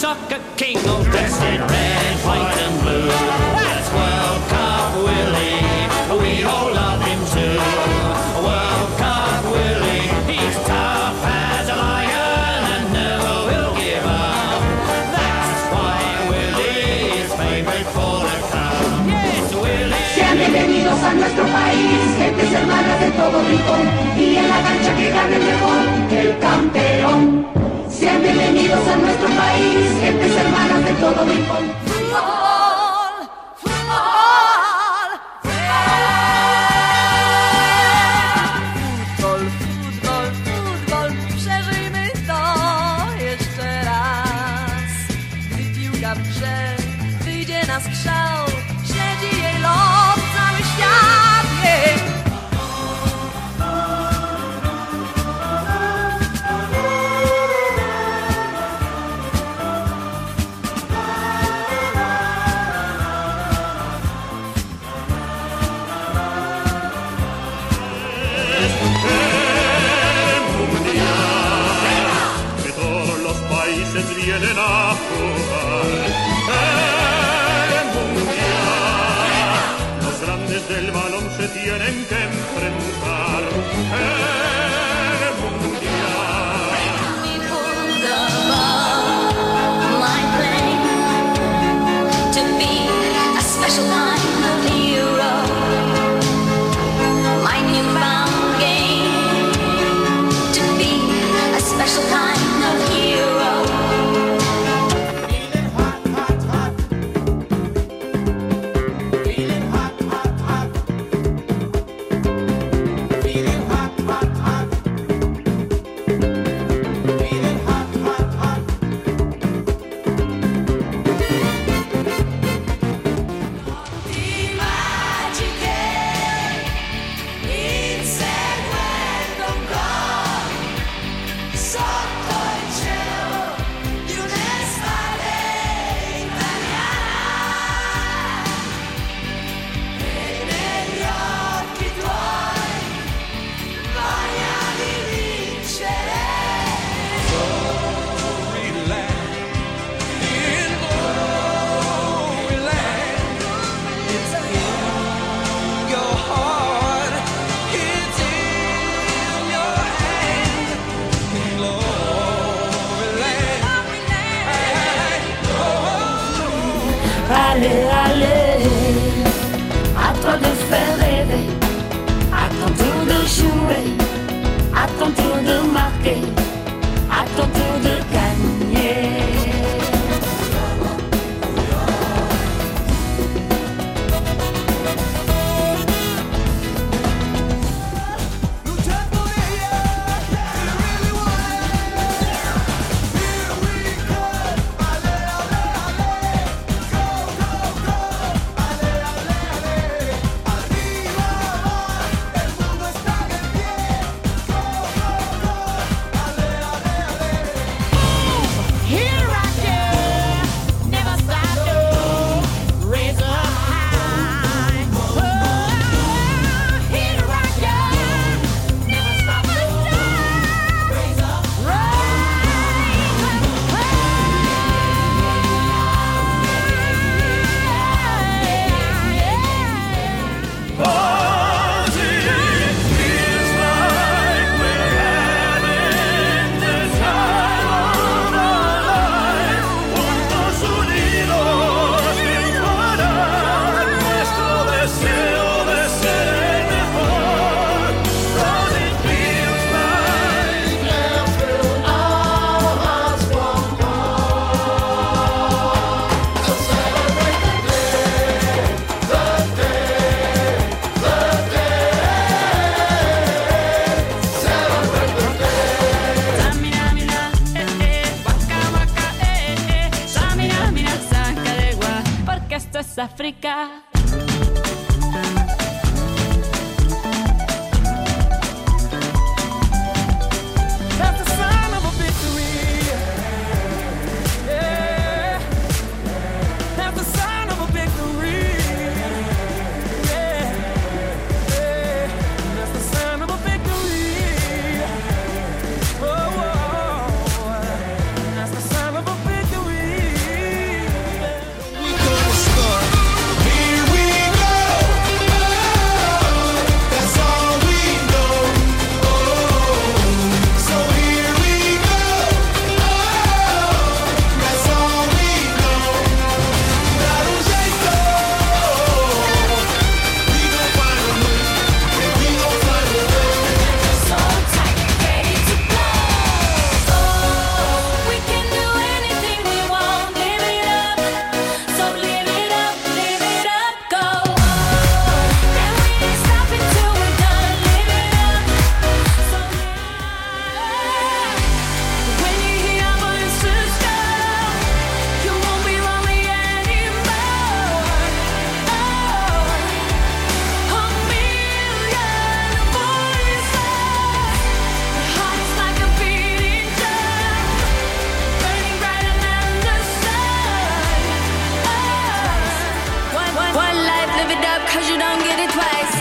soccer king, dressed in red, white, and blue. That's World Cup Willie. We all love him too. World Cup Willie. He's tough as a lion and never will give up. That's why Willie is the. Yes, Willie. Bienvenidos a nuestro país. Hermanas de todo rincón, y en la cancha que gane mejor, el campeón. Sean bienvenidos a nuestro país, gentes hermanas de todo vienen a jugar. El mundial, los grandes del balón se tienen que enfrentar. Jouer, à ton tour de marquer, África. Live it up cause you don't get it twice.